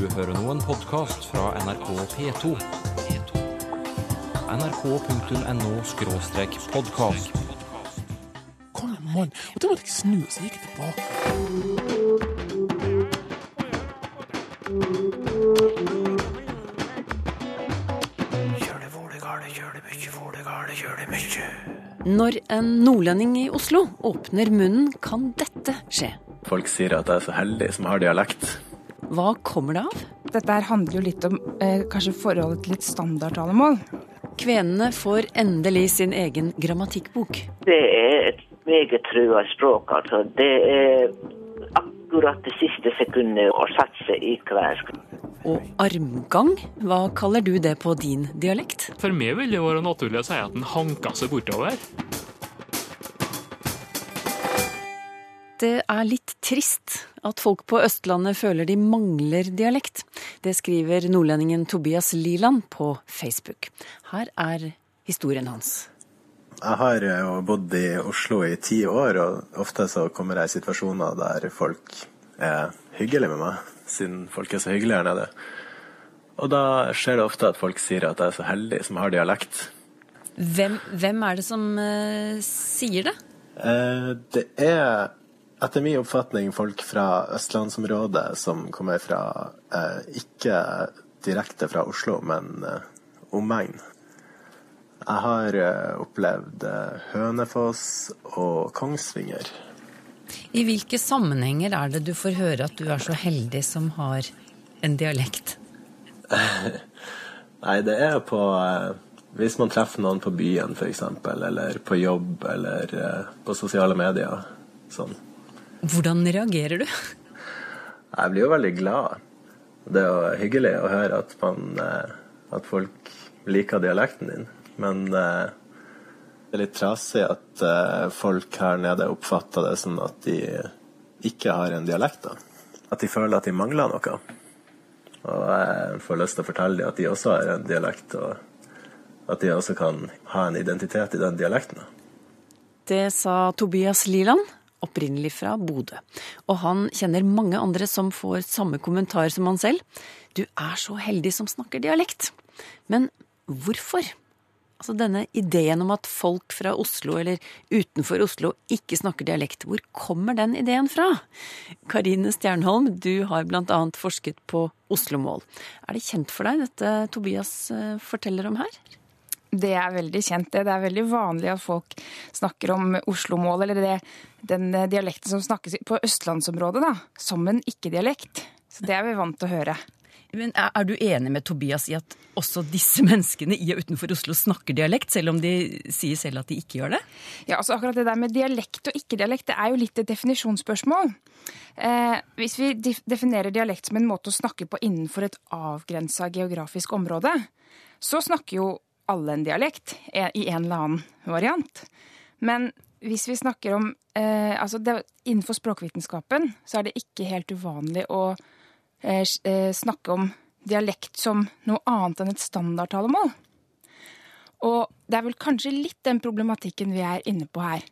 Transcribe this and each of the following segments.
Du hører nå en podkast fra NRK P2. nrk.no podkast. Kom igjen, mann. Og da måtte jeg snu, så jeg gikk jeg tilbake. Når en nordlending i Oslo åpner munnen, kan dette skje. Folk sier at jeg er så heldig som har dialekt. Hva kommer det av? Dette her handler jo litt om eh, kanskje forholdet til et standardtalemål. Kvenene får endelig sin egen grammatikkbok. Det er et meget trua språk, altså. Det er akkurat det siste sekundet å satse i kvensk. Og armgang, hva kaller du det på din dialekt? For meg vil det være naturlig å si at den hanker seg bortover. Det er litt trist at folk på Østlandet føler de mangler dialekt. Det skriver nordlendingen Tobias Liland på Facebook. Her er historien hans. Jeg har jo bodd i Oslo i ti år, og ofte så kommer jeg i situasjoner der folk er hyggelige med meg, siden folk er så hyggelige her nede. Og da skjer det ofte at folk sier at jeg er så heldig som har dialekt. Hvem, hvem er det som uh, sier det? Eh, det er etter min oppfatning folk fra østlandsområdet som kommer fra eh, ikke direkte fra Oslo, men eh, omegn. Jeg har eh, opplevd eh, Hønefoss og Kongsvinger. I hvilke sammenhenger er det du får høre at du er så heldig som har en dialekt? Nei, det er på eh, Hvis man treffer noen på byen, f.eks., eller på jobb, eller eh, på sosiale medier. Sånn. Hvordan reagerer du? Jeg blir jo veldig glad. Det er jo hyggelig å høre at, man, eh, at folk liker dialekten din. Men eh, det er litt trasig at eh, folk her nede oppfatter det som at de ikke har en dialekt. da. At de føler at de mangler noe. Og jeg får lyst til å fortelle dem at de også har en dialekt, og at de også kan ha en identitet i den dialekten. Det sa Tobias Liland, opprinnelig fra Bodø. Og han kjenner mange andre som får samme kommentar som han selv. Du er så heldig som snakker dialekt. Men hvorfor? Altså denne ideen om at folk fra Oslo eller utenfor Oslo ikke snakker dialekt, hvor kommer den ideen fra? Karine Stjernholm, du har annet forsket på Oslo-mål. Er det kjent for deg, dette Tobias eh, forteller om her? Det er veldig kjent. Det Det er veldig vanlig at folk snakker om Oslo-mål, eller det, den dialekten som snakkes på østlandsområdet, da, som en ikke-dialekt. Så det er vi vant til å høre. Men er, er du enig med Tobias i at også disse menneskene i og utenfor Oslo snakker dialekt, selv om de sier selv at de ikke gjør det? Ja, altså akkurat det der med dialekt og ikke-dialekt, det er jo litt et definisjonsspørsmål. Eh, hvis vi definerer dialekt som en måte å snakke på innenfor et avgrensa geografisk område, så snakker jo alle en dialekt eh, i en eller annen variant. Men hvis vi snakker om eh, altså det, Innenfor språkvitenskapen så er det ikke helt uvanlig å eh, snakke om dialekt som noe annet enn et standardtalemål. Og det er vel kanskje litt den problematikken vi er inne på her.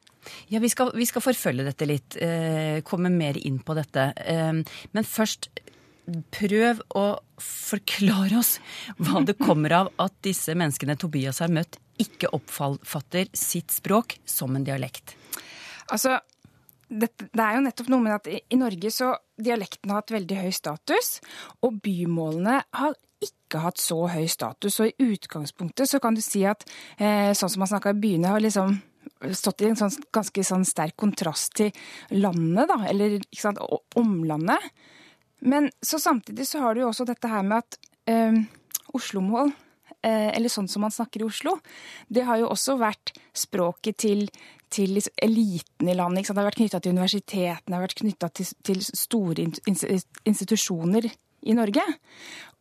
Ja, vi skal, vi skal forfølge dette litt, eh, komme mer inn på dette. Eh, men først, prøv å forklare oss hva det kommer av at disse menneskene Tobias har møtt, ikke oppfatter sitt språk som en dialekt. Altså, det, det, er jo nettopp noe med at i, i Norge så dialekten har hatt veldig høy status, og bymålene har ikke hatt så høy status. Og i utgangspunktet så kan du si at eh, sånn som man snakka i byene, har liksom stått i en sånn, ganske sånn sterk kontrast til landet, da, eller sant, omlandet. Men så samtidig så har du jo også dette her med at eh, Oslo-mål, eh, eller sånn som man snakker i Oslo, det har jo også vært språket til, til liksom eliten i landet. Det har vært knytta til universitetene, det har vært knytta til, til, store institusjoner i Norge.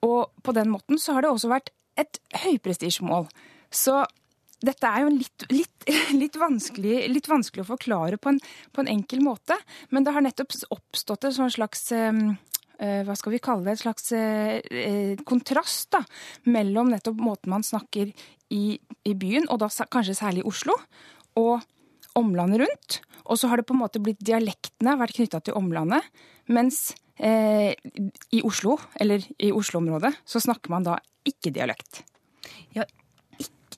Og på den måten så har det også vært et høyprestisjemål. Så dette er jo litt, litt, litt, vanskelig, litt vanskelig, å forklare på en, på en, enkel måte. Men det har nettopp oppstått en sånn slags hva skal vi kalle det, et slags eh, kontrast da, mellom nettopp måten man snakker i, i, byen, og da kanskje særlig i Oslo, og omlandet rundt. Og så har det på en måte blitt dialektene vært knytta til omlandet, mens eh, i Oslo, eller i Oslo-området, så snakker man da ikke dialekt. Ja,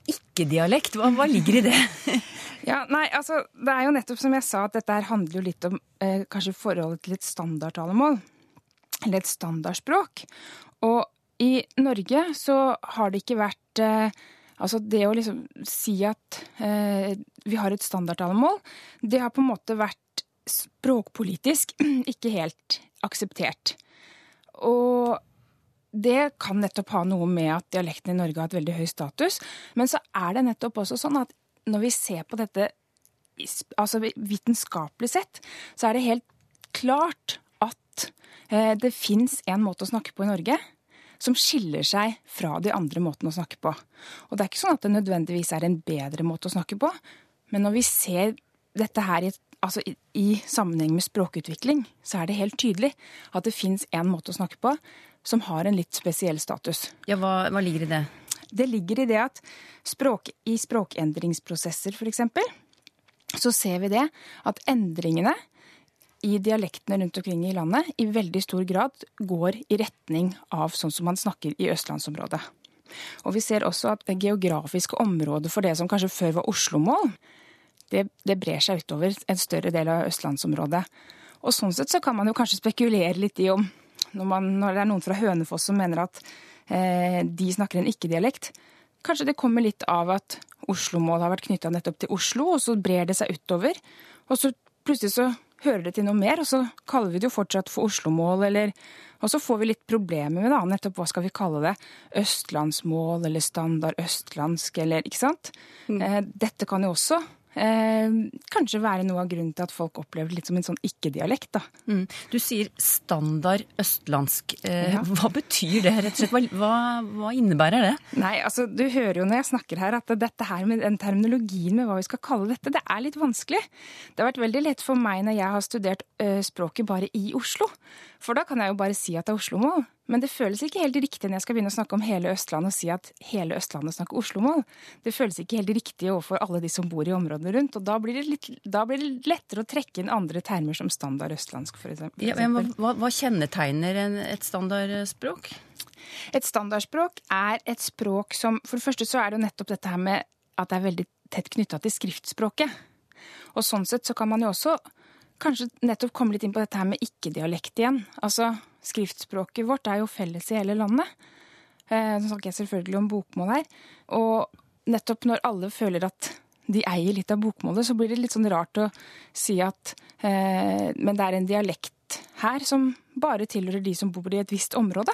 ikke-dialekt, hva, hva ligger i det? Ja, nei, altså, Det er jo nettopp som jeg sa, at dette handler jo litt om eh, kanskje forholdet til et standardtalemål. Eller et standardspråk. Og i Norge så har det ikke vært eh, Altså det å liksom si at eh, vi har et standardtalemål, det har på en måte vært språkpolitisk ikke helt akseptert. Og det kan nettopp ha noe med at dialekten i Norge har hatt veldig høy status. Men så er det nettopp også sånn at når vi ser på dette altså vitenskapelig sett, så er det helt klart at eh, det fins en måte å snakke på i Norge som skiller seg fra de andre måtene å snakke på. Og det er ikke sånn at det nødvendigvis er en bedre måte å snakke på, men når vi ser dette her i, altså i, i sammenheng med språkutvikling, så er det helt tydelig at det fins en måte å snakke på som har en litt spesiell status. Ja, hva, hva ligger i det? Det ligger i det at språk, i språkendringsprosesser, f.eks., så ser vi det at endringene i dialektene rundt omkring i landet i veldig stor grad går i retning av sånn som man snakker i østlandsområdet. Og vi ser også at det geografiske området for det som kanskje før var Oslo-mål, det, det, brer seg utover en større del av østlandsområdet. Og sånn sett så kan man jo kanskje spekulere litt i om når, man, når det er noen fra Hønefoss som mener at eh, de snakker en ikke-dialekt, kanskje det kommer litt av at Oslo-mål har vært knytta nettopp til Oslo, og så brer det seg utover. Og så plutselig så hører det til noe mer, og så kaller vi det jo fortsatt for Oslo-mål, eller Og så får vi litt problemer med det, nettopp hva skal vi kalle det? Østlandsmål eller standard østlandsk, eller ikke sant? Mm. Eh, dette kan jo også eh, kanskje være noe av grunnen til at folk opplever det litt som en sånn ikke-dialekt. da. Mm. Du sier standard østlandsk. Eh, ja. Hva betyr det, rett og slett? Hva, hva, innebærer det? Nei, altså, Du hører jo når jeg snakker her at dette her med den terminologien med hva vi skal kalle dette, det er litt vanskelig. Det har vært veldig lett for meg når jeg har studert ø, språket bare i Oslo. For da kan jeg jo bare si at det er Oslo-mål. Men det føles ikke helt riktig når jeg skal begynne å snakke om hele Østlandet og si at hele Østlandet snakker Oslo-mål. Det føles ikke helt riktig overfor alle de som bor i områdene rundt. Og da blir det, litt, da blir det lettere å trekke inn andre termer som standard østlandsk, f.eks. Ja, hva, hva, kjennetegner en, et standardspråk? Et standardspråk er et språk som For det første så er det jo nettopp dette her med at det er veldig tett knytta til skriftspråket. Og sånn sett så kan man jo også kanskje nettopp komme litt inn på dette her med ikke-dialekt igjen. Altså, skriftspråket vårt er jo felles i hele landet. Eh, nå snakker jeg selvfølgelig om bokmål her. Og nettopp når alle føler at de eier litt av bokmålet, så blir det litt sånn rart å si at eh, Men det er en dialekt her som bare tilhører de som bor i et visst område.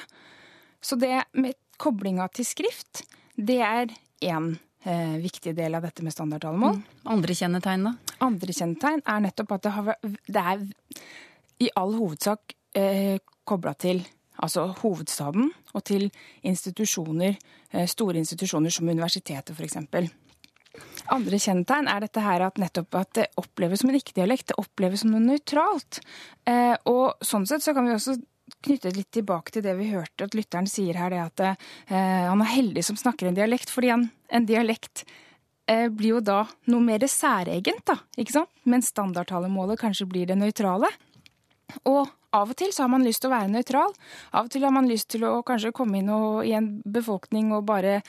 Så det med koblinga til skrift, det er én eh, viktig del av dette med standardtalemål. Mm. Andre kjennetegn, da? Andre kjennetegn er nettopp at det, har, det er i all hovedsak eh, kobla til altså hovedstaden og til institusjoner, eh, store institusjoner som universitetet f.eks. Andre kjennetegn er dette her at nettopp at det oppleves som en ikke-dialekt. Det oppleves som noe nøytralt. Eh, og sånn sett så kan vi også knytte litt tilbake til det vi hørte at lytteren sier her, det at eh, han er heldig som snakker en dialekt, fordi en, en dialekt eh, blir jo da noe mer særegent, da, ikke sant? Mens standardtalemålet kanskje blir det nøytrale. Og av og til så har man lyst til å være nøytral. Av og til har man lyst til å kanskje komme inn og, i en befolkning og bare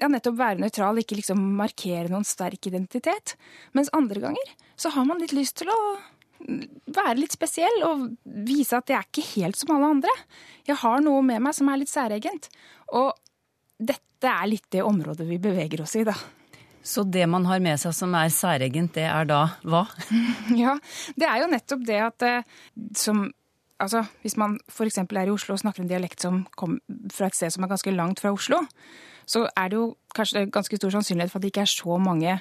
ja, nettopp være nøytral, ikke liksom markere noen sterk identitet. Mens andre ganger så har man litt lyst til å være litt spesiell og vise at jeg er ikke helt som alle andre. Jeg har noe med meg som er litt særegent. Og dette er litt det området vi beveger oss i, da. Så det man har med seg som er særegent, det er da hva? Ja, det er jo nettopp det at eh, som Altså, hvis man f.eks. er i Oslo og snakker en dialekt som kommer fra et sted som er ganske langt fra Oslo, så er det jo kanskje ganske stor sannsynlighet for at det ikke er så mange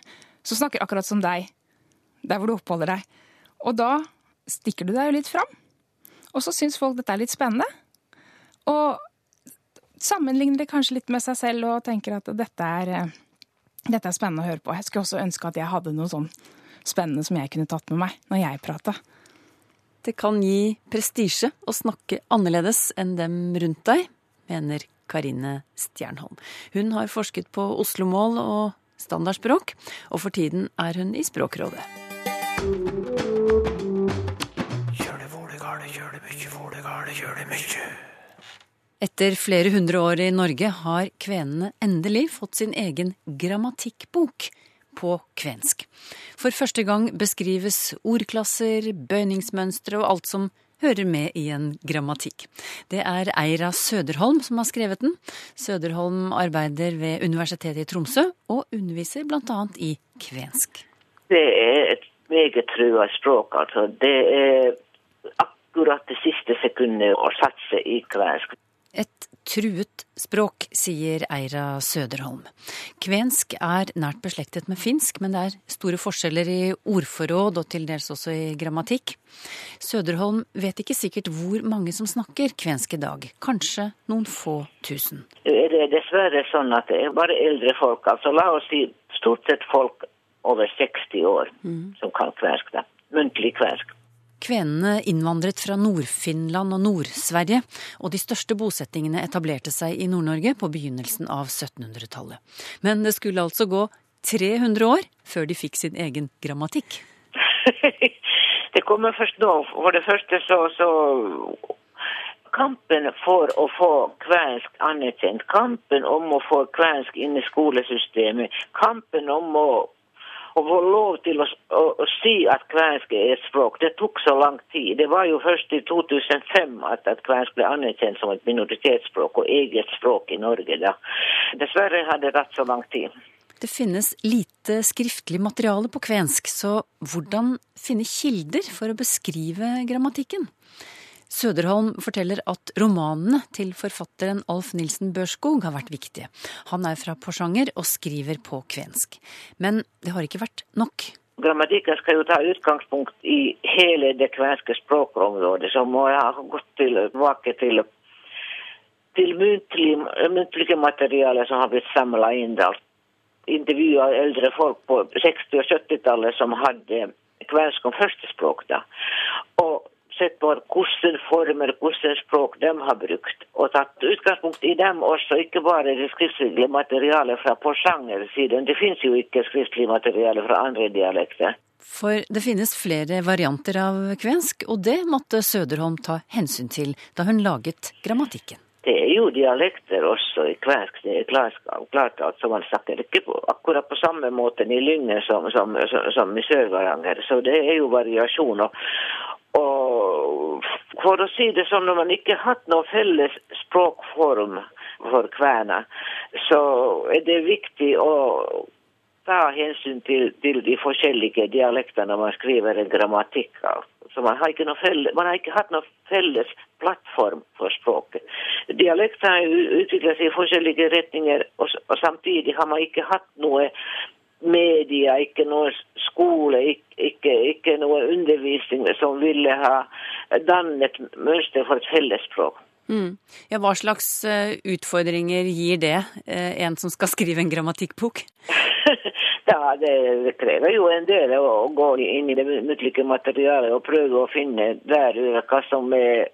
som snakker akkurat som deg, der hvor du oppholder deg. Og da stikker du deg jo litt fram. Og så syns folk dette er litt spennende. Og sammenligner det kanskje litt med seg selv og tenker at dette er eh, dette er spennende å høre på. Jeg skulle også ønske at jeg hadde noe sånn spennende som jeg kunne tatt med meg når jeg prata. Det kan gi prestisje å snakke annerledes enn dem rundt deg, mener Karine Stjernholm. Hun har forsket på Oslo-mål og standardspråk, og for tiden er hun i Språkrådet. Kjør det våle gale, kjør det mykje våle Etter flere hundre år i Norge har kvenene endelig fått sin egen grammatikkbok på kvensk. For første gang beskrives ordklasser, bøyningsmønstre og alt som hører med i en grammatikk. Det er Eira Søderholm som har skrevet den. Søderholm arbeider ved Universitetet i Tromsø og underviser bl.a. i kvensk. Det er et meget trua språk, altså. Det er akkurat det siste sekundet å satse i kvensk. Et truet språk, sier Eira Søderholm. Kvensk er nært beslektet med finsk, men det er store forskjeller i ordforråd og til dels også i grammatikk. Søderholm vet ikke sikkert hvor mange som snakker kvensk i dag. Kanskje noen få tusen. Det er dessverre sånn at det er bare eldre folk, altså la oss si stort sett folk over 60 år som kan kvensk. da. Muntlig kvensk. Kvenene innvandret fra Nord-Finland og Nord-Sverige, og de største bosettingene etablerte seg i Nord-Norge på begynnelsen av 1700-tallet. Men det skulle altså gå 300 år før de fikk sin egen grammatikk. det kommer først nå. For det første så, så Kampen for å få kvensk anerkjent, kampen om å få kvensk inn i skolesystemet, kampen om å, å få lov til å, å, å si at kvensk er et språk, det tok så lang tid. Det var jo først i 2005 at, at kvensk ble anerkjent som et minoritetsspråk og eget språk i Norge. da. Dessverre har det tatt så lang tid. Det finnes lite skriftlig materiale på kvensk, så hvordan finne kilder for å beskrive grammatikken? Søderholm forteller at romanene til forfatteren Alf Nilsen Børskog har vært viktige. Han er fra Porsanger og skriver på kvensk. Men det har ikke vært nok. Grammatikken skal jo ta utgangspunkt i hele det kvenske språkområdet, så må ha gått tilbake til, til muntlig, muntlige materialer som har blitt samla inn. Intervjua eldre folk på 60- og 70-tallet som hadde kvensk som førstespråk. da. Og sett på hvilke former, hvilke språk de har brukt, og tatt utgangspunkt i dem også, ikke bare det skriftlige materialet fra Porsanger-siden. Det finnes jo ikke skriftlig materiale fra andre dialekter. For det finnes flere varianter av kvensk, og det måtte Søderholm ta hensyn til da hun laget grammatikken. Det er jo dialekter også i kvensk. Det er klart, klart altså Man snakker ikke på, akkurat på samme måte i Lyngen som, som, som, som i Sør-Varanger, så det er jo variasjoner. Og for å si det sånn, når man ikke har hatt noe felles språkform for kvener, så er det viktig å ta hensyn til, til de forskjellige dialektene når man skriver en grammatikk. Så man har, felles, man har ikke hatt noe felles plattform for språket. Dialekter har utviklet seg i forskjellige retninger, og, og samtidig har man ikke hatt noe media, ikke noe skole, ikke, ikke, ikke noe undervisning som ville ha dannet mønster for et fellesspråk. Mm. Ja, hva slags uh, utfordringer gir det, uh, en som skal skrive en grammatikkbok? ja, det, det, krever jo en del å gå inn i det muntlige materialet og prøve å finne der hva som er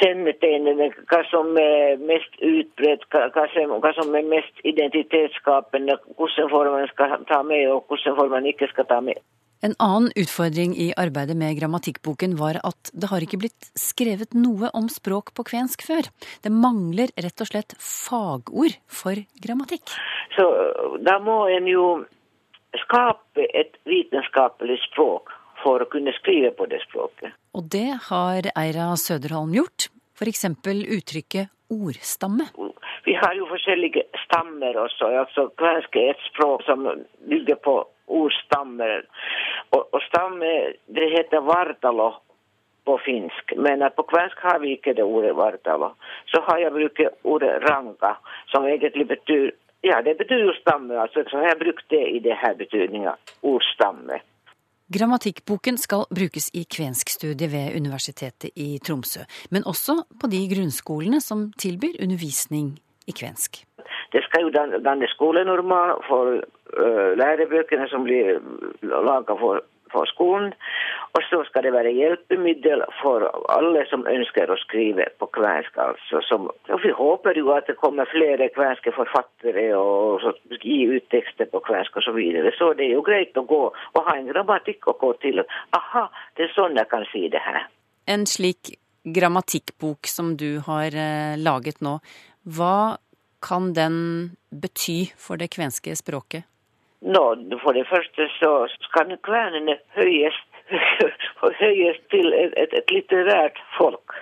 kjennetegnene, hva som er mest utbredt, hva, som, hva som er mest identitetsskapende, hvordan form man skal ta med og hvordan form man ikke skal ta med. En annen utfordring i arbeidet med grammatikkboken var at det har ikke blitt skrevet noe om språk på kvensk før. Det mangler rett og slett fagord for grammatikk. Så da må en jo skape et vitenskapelig språk for å kunne skrive på det språket. Og det har Eira Søderholm gjort. F.eks. uttrykket ordstamme. Vi har jo forskjellige stammer også. altså Kvensk er et språk som bygger på ordstammer. Og, og stamme det heter vartalo på finsk, men på kvensk har vi ikke det ordet vartalo. Så har jeg brukt ordet ranga, som egentlig betyr ja, det betyr jo stamme, altså, så har jeg brukt det i det her betydninga. Ordstamme. Grammatikkboken skal brukes i kvenskstudiet ved Universitetet i Tromsø, men også på de grunnskolene som tilbyr undervisning i kvensk. Det skal jo danne skolenormal for uh, lærebøkene som blir laga for, for skolen. Og så skal det være hjelpemiddel for alle som ønsker å skrive på kvensk. altså. Som, og vi håper jo at det kommer flere kvenske forfattere og så, gi ut tekster på kvensk osv. Så, videre. så det er jo greit å gå og ha en grammatikk å gå til. Aha, det er sånn jeg kan si det her. En slik grammatikkbok som du har eh, laget nå. Hva kan den bety for det kvenske språket? Nå, for det første så skal kvenene høyes, høyes til et, et, et litterært folk.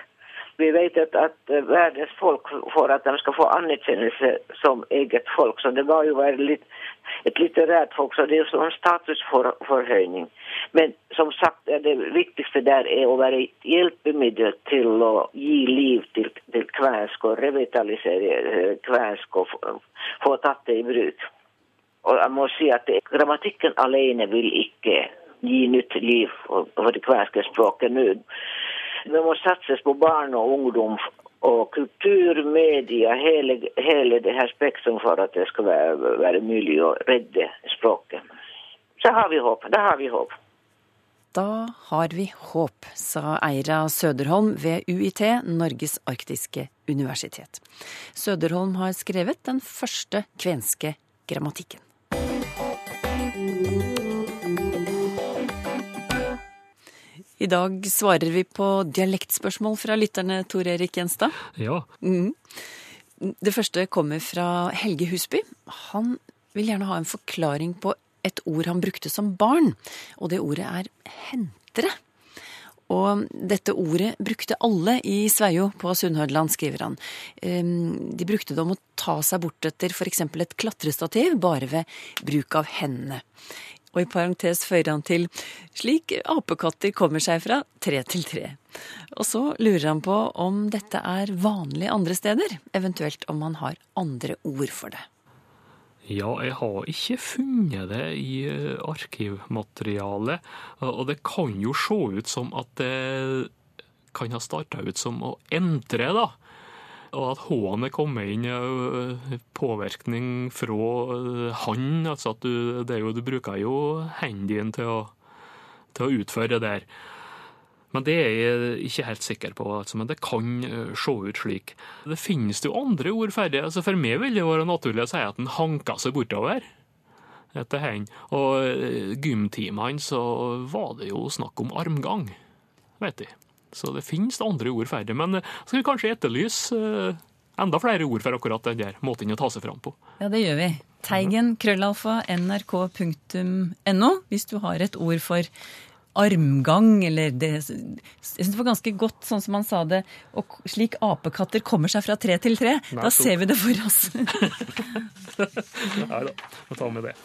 Vi vet at, at verdens folk, for at de skal få anerkjennelse som eget folk, så det må jo være litt, et litterært folk, så det er jo sånn statusforhøyning. Men som sagt, det viktigste der er å være hjelpemiddel til å gi liv til, til kvensk og revitalisere eh, kvensk og få, få tatt det i bruk. Og jeg må si at det, grammatikken alene vil ikke gi nytt liv for det kvenske språket nå. Det må satses på barn og ungdom og kultur, media, hele, hele det her spektrum for at det skal være, være mulig å redde språket. Så har vi håp. Da har vi håp. Da har vi håp, sa Eira Søderholm ved UiT, Norges arktiske universitet. Søderholm har skrevet den første kvenske grammatikken. I dag svarer vi på dialektspørsmål fra lytterne, Tor Erik Gjenstad. Ja. Mm. Det første kommer fra Helge Husby. Han vil gjerne ha en forklaring på et ord han brukte som barn, og det ordet er hentere. Og dette ordet brukte alle i Sveio på Sunnhordland, skriver han. De brukte det om å ta seg bort etter f.eks. et klatrestativ, bare ved bruk av hendene. Og i parentes føyer han til slik apekatter kommer seg fra tre til tre. Og så lurer han på om dette er vanlig andre steder, eventuelt om han har andre ord for det. Ja, jeg har ikke funnet det i eh, arkivmaterialet. Og det kan jo se ut som at det kan ha starta ut som å entre, da. Og at H-en er kommet inn påvirkning fra han. Altså at du, jo, du bruker jo hendene til å, til å utføre det der. Men det er jeg ikke helt sikker på, altså, men det kan se ut slik. Det finnes jo andre ord for det. Altså, for meg vil det være naturlig å si at han hanka seg bortover etter hen. Og gymtimene så var det jo snakk om armgang, vet de. Så det finnes andre ord for det. Men skal vi kanskje etterlyse enda flere ord for akkurat den der måten å ta seg fram på. Ja, det gjør vi. Teigen krøllalfa nrk.no hvis du har et ord for armgang, eller det Jeg syns det var ganske godt sånn som han sa det. Og slik apekatter kommer seg fra tre til tre. Da ser vi det for oss. Nei da, vi tar med det.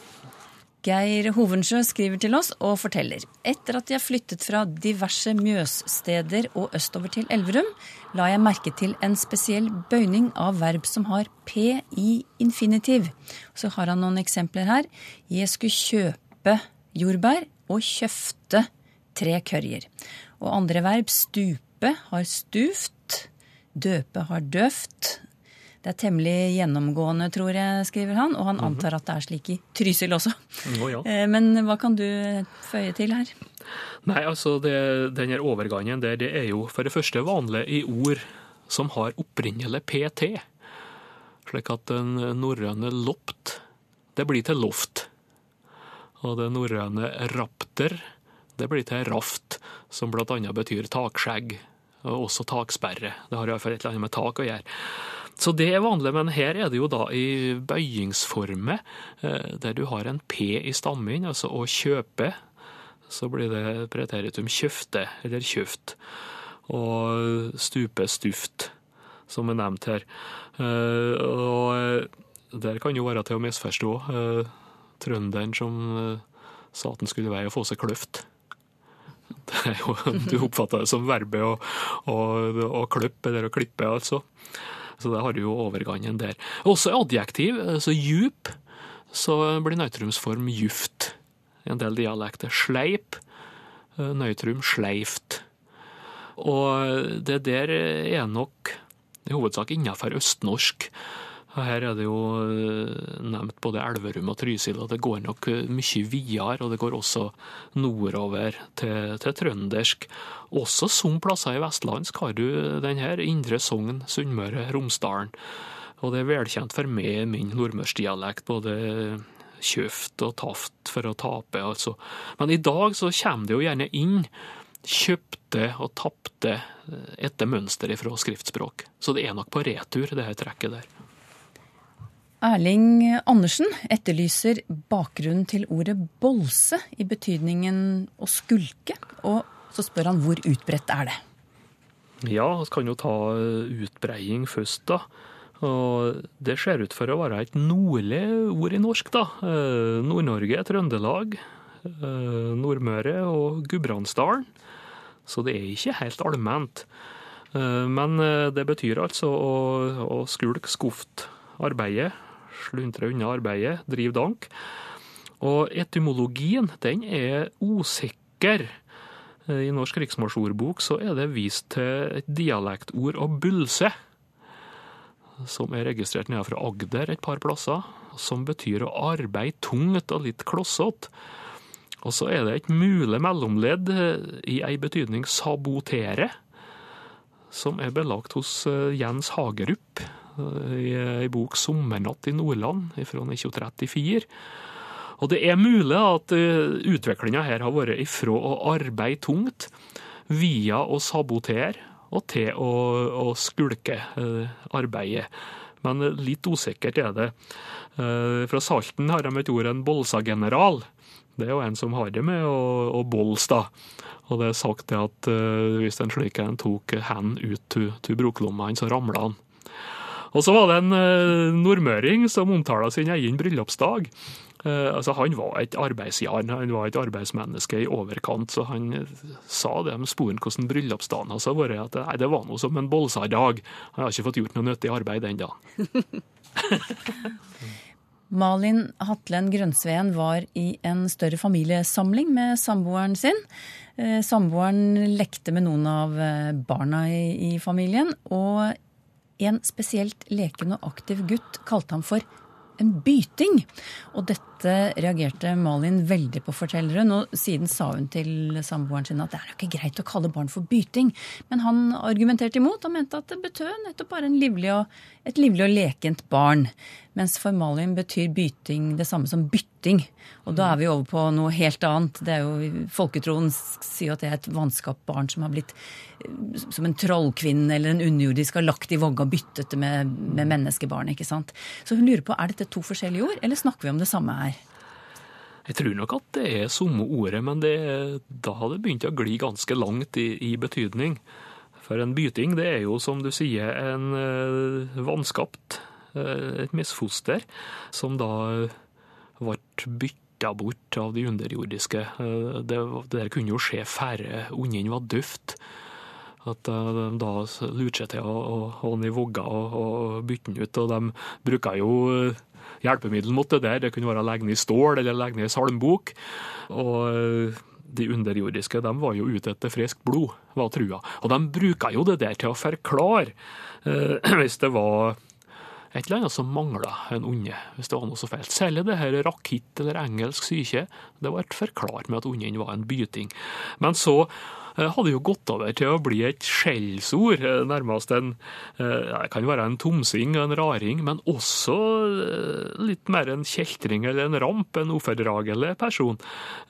Geir Hovensjø skriver til oss og forteller. Etter at jeg flyttet fra diverse Mjøssteder og østover til Elverum, la jeg merke til en spesiell bøyning av verb som har P i infinitiv. Så har han noen eksempler her. Jeg skulle kjøpe jordbær og kjøfte tre kørjer. Og andre verb stupe har stuft, døpe har døft, det er temmelig gjennomgående, tror jeg, skriver han. Og han antar at det er slik i Trysil også. Oh, ja. Men hva kan du føye til her? Nei, altså det, denne overgangen der, det er jo for det første vanlig i ord som har opprinnelig PT. Slik at den norrøne lopt, det blir til loft. Og det norrøne rapter, det blir til raft, som annet betyr takskjegg. Og også taksperre. Det har iallfall et eller annet med tak å gjøre. Så det er vanlig, men her er det jo da i bøyingsformer, der du har en P i stammen, altså å kjøpe. Så blir det preteritum kjøfte eller kjøft. Og stupe stuft, som er nevnt her. Og der kan jo være til å misforstå trønderen som sa at han skulle være å få seg kløft. Det er jo, du oppfatter det som verbet å, å, å kløppe eller å klippe, altså. Så det har du jo overgangen der. Også adjektiv, så djup, så blir nøytrumsform juft i en del dialekter. Sleip, nøytrum sleift. Og det der er nok i hovedsak innenfor østnorsk. Her er det jo nevnt både Elverum og Trysil, og det går nok mye videre. Og det går også nordover til, til trøndersk. Også som plasser i vestlandsk har du den her. Indre Sogn, Sunnmøre, Romsdalen. Og det er velkjent for meg, min nordmørsdialekt, både kjøft og taft for å tape, altså. Men i dag så kommer det jo gjerne inn kjøpte og tapte etter mønster fra skriftspråk. Så det er nok på retur, det her trekket der. Erling Andersen etterlyser bakgrunnen til ordet bolse i betydningen å skulke, og så spør han hvor utbredt er det? Ja, vi kan jo ta utbreiing først, da. Og det ser ut for å være et nordlig ord i norsk, da. Eh, Nord-Norge, Trøndelag, eh, Nordmøre og Gudbrandsdalen. Så det er ikke helt allment. Eh, men det betyr altså å, å skulke skuft arbeidet, sluntre unna arbeidet, drive dank. Og etymologien, den er usikker. I Norsk riksmålsordbok så er det vist til et dialektord av bulse som er registrert nede fra Agder et par plasser, som betyr å arbeide tungt og litt klossete. Og så er det et mulig mellomledd eh, i ei betydning sabotere, som er belagt hos eh, Jens Hagerup i ei bok 'Sommernatt i Nordland' fra 1934. Og det er mulig at utviklinga her har vært ifra å arbeide tungt via å sabotere og til å, å skulke eh, arbeidet. Men litt usikkert er det. Eh, fra Salten har de et ord, en bolsageneral. Det er jo en som har det med å, bolse, da. Og det er sagt at hvis en slik en tok hendene ut til broklomma, så ramla han. Og så var det en uh, nordmøring som omtala sin egen bryllupsdag. Eh, altså, han var et arbeidsjarn, han var et arbeidsmenneske i overkant, så han eh, sa det med sporen hvordan bryllupsdagen hans har vært, at nei, det var noe som en bolsardag. Han har ikke fått gjort noe nyttig arbeid den dagen. Malin Hatlen Grønsveen var i en større familiesamling med samboeren sin. Eh, samboeren lekte med noen av barna i, i familien, og en spesielt leken og aktiv gutt kalte ham for en byting. Og dette reagerte Malin veldig på, forteller hun. Og siden sa hun til samboeren sin at det er ikke greit å kalle barn for byting. Men han argumenterte imot og mente at det betød nettopp bare livlig og, et livlig og lekent barn. Mens formalium betyr byting det samme som bytting. Og da er vi over på noe helt annet. Det er jo, Folketroen sier at det er et vanskapt barn som har blitt eh, som en trollkvinne eller en underjordisk har lagt i vogga og byttet det med, med menneskebarn. ikke sant? Så hun lurer på, er dette to forskjellige ord, eller snakker vi om det samme her? Jeg tror nok at det er samme ordet, men det, da har det begynt å gli ganske langt i, i, betydning. For en byting, det er jo som du sier en ø, vanskapt Eh, et misfoster, som da ble bytta bort av de underjordiske. Eh, det, det kunne jo skje færre ungen var døft. At de da lurte seg til å den i vogga og, og bytte den ut. Og de bruker jo eh, hjelpemiddel mot det der. Det kunne være å legge ned stål eller legge ned salmbok. Og de underjordiske de var jo ute etter friskt blod, var trua. Og de bruka jo det der til å forklare, eh, hvis det var et eller annet som mangla en unge, hvis det var noe så feilt. Særlig det her rakitt eller engelsk syke. Det ble forklart med at ungen var en byting. Men så hadde jo gått over til å bli et skjellsord, eh, nærmest en eh, Det kan være en tomsing en raring, men også litt mer en kjeltring eller en ramp, en ufordragelig person.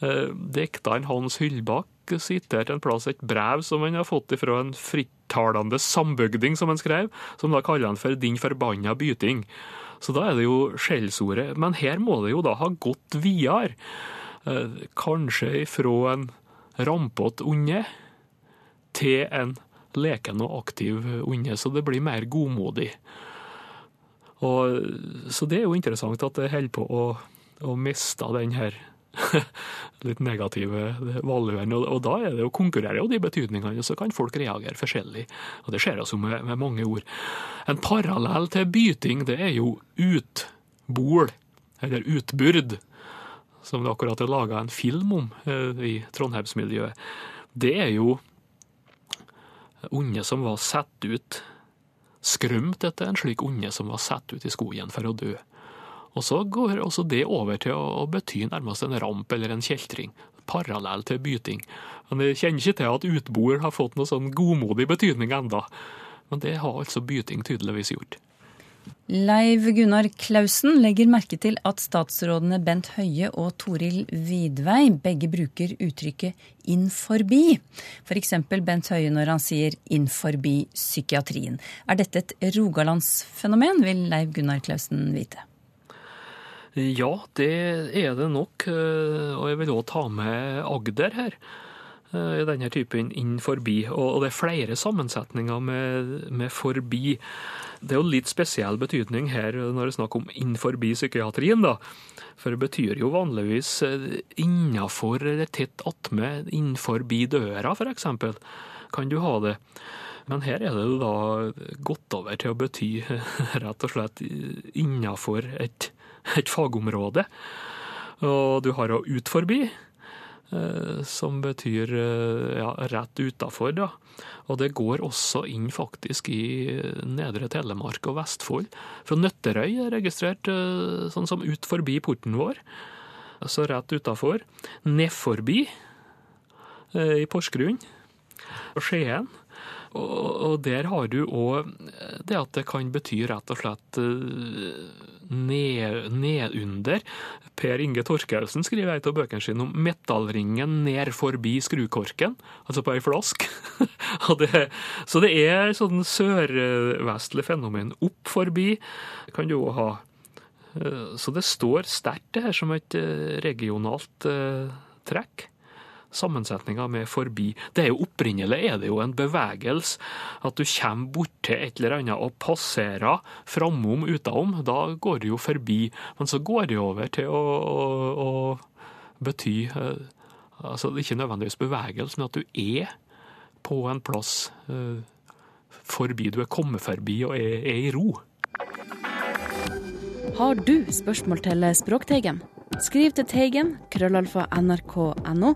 Dikteren Hans Hyllbakk siterte en plass et brev som han har fått fra en frittalende sambygding, som han skrev, som da kaller han for 'din forbanna byting'. Så da er det jo skjellsordet. Men her må det jo da ha gått videre. Eh, kanskje ifra en rampete unge til en leken og aktiv unge, så det blir mer godmodig. Og, så det er jo interessant at det holder på å, å miste den her litt negative valuen. Og, og, da er det jo konkurrere jo de betydningene, så kan folk reagere forskjellig. Og det skjer altså med, med mange ord. En parallell til byting, det er jo utbol, eller utbyrd, som det akkurat er laga en film om eh, i Trondheimsmiljøet. Det er jo unge som var satt ut, skrømt etter en slik unge som var satt ut i skogen for å dø. Og så går også det over til å, bety nærmest en ramp eller en kjeltring, parallell til byting. Men Jeg kjenner ikke til at utboer har fått noe sånn godmodig betydning enda. Men det har altså byting tydeligvis gjort. Leiv Gunnar Klausen legger merke til at statsrådene Bent Høie og Toril Vidvei begge bruker uttrykket 'inn forbi'. F.eks. Bent Høie når han sier 'inn forbi psykiatrien'. Er dette et rogalandsfenomen, vil Leiv Gunnar Klausen vite. Ja, det er det nok. eh, Og jeg vil òg ta med Agder her. eh, I denne typen inn forbi. Og det er flere sammensetninger med, med forbi. Det er jo litt spesiell betydning her når det er snakk om inn forbi psykiatrien, da. For det betyr jo vanligvis innafor eller tett attmed, inn forbi døra, f.eks. Kan du ha det. Men her er det da gått over til å bety rett og slett innafor et, et fagområde. Og du har jo ut forbi, eh, som betyr eh, ja, rett utafor, da. Og det går også inn faktisk i Nedre Telemark og Vestfold. Fra Nøtterøy er registrert eh, sånn som ut forbi porten vår. Så rett utafor. Ned forbi eh, i Porsgrunn. Skien. Og, der har du òg det at det kan bety rett og slett eh, ned, nedunder. Per Inge Torkelsen skriver ei av bøkene sine om metallringen ned forbi skrukorken, altså på ei flask. Så det er sånn sørvestlig fenomen. Opp forbi kan du òg ha. Eh, Så det står sterkt det her som et eh, regionalt eh, trekk sammensetninga med forbi. Det er jo Opprinnelig er det jo en bevegelse. At du kommer borti et eller annet og passerer framom utenom. Da går det jo forbi. Men så går det over til å, å, å bety eh, altså Ikke nødvendigvis bevegelse, men at du er på en plass eh, forbi. Du er kommet forbi og er, er i ro. Har du spørsmål til Språkteigen? Skriv til Teigen, krøllalfa nrk.no,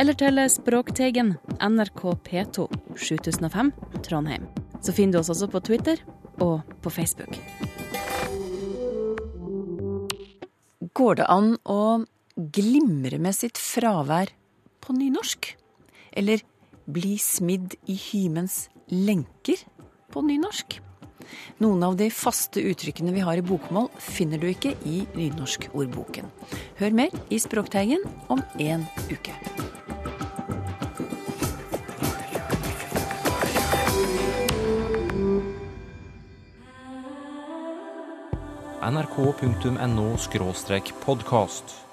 eller til Språkteigen, NRK P2, 7005, Trondheim. Så finner du oss også på Twitter og på Facebook. Går det an å glimre med sitt fravær på nynorsk? Eller bli smidd i hymens lenker på nynorsk? Noen av de faste uttrykkene vi har i bokmål, finner du ikke i nynorskordboken. Hør mer i Språkteigen om en uke. nrk.no podkast.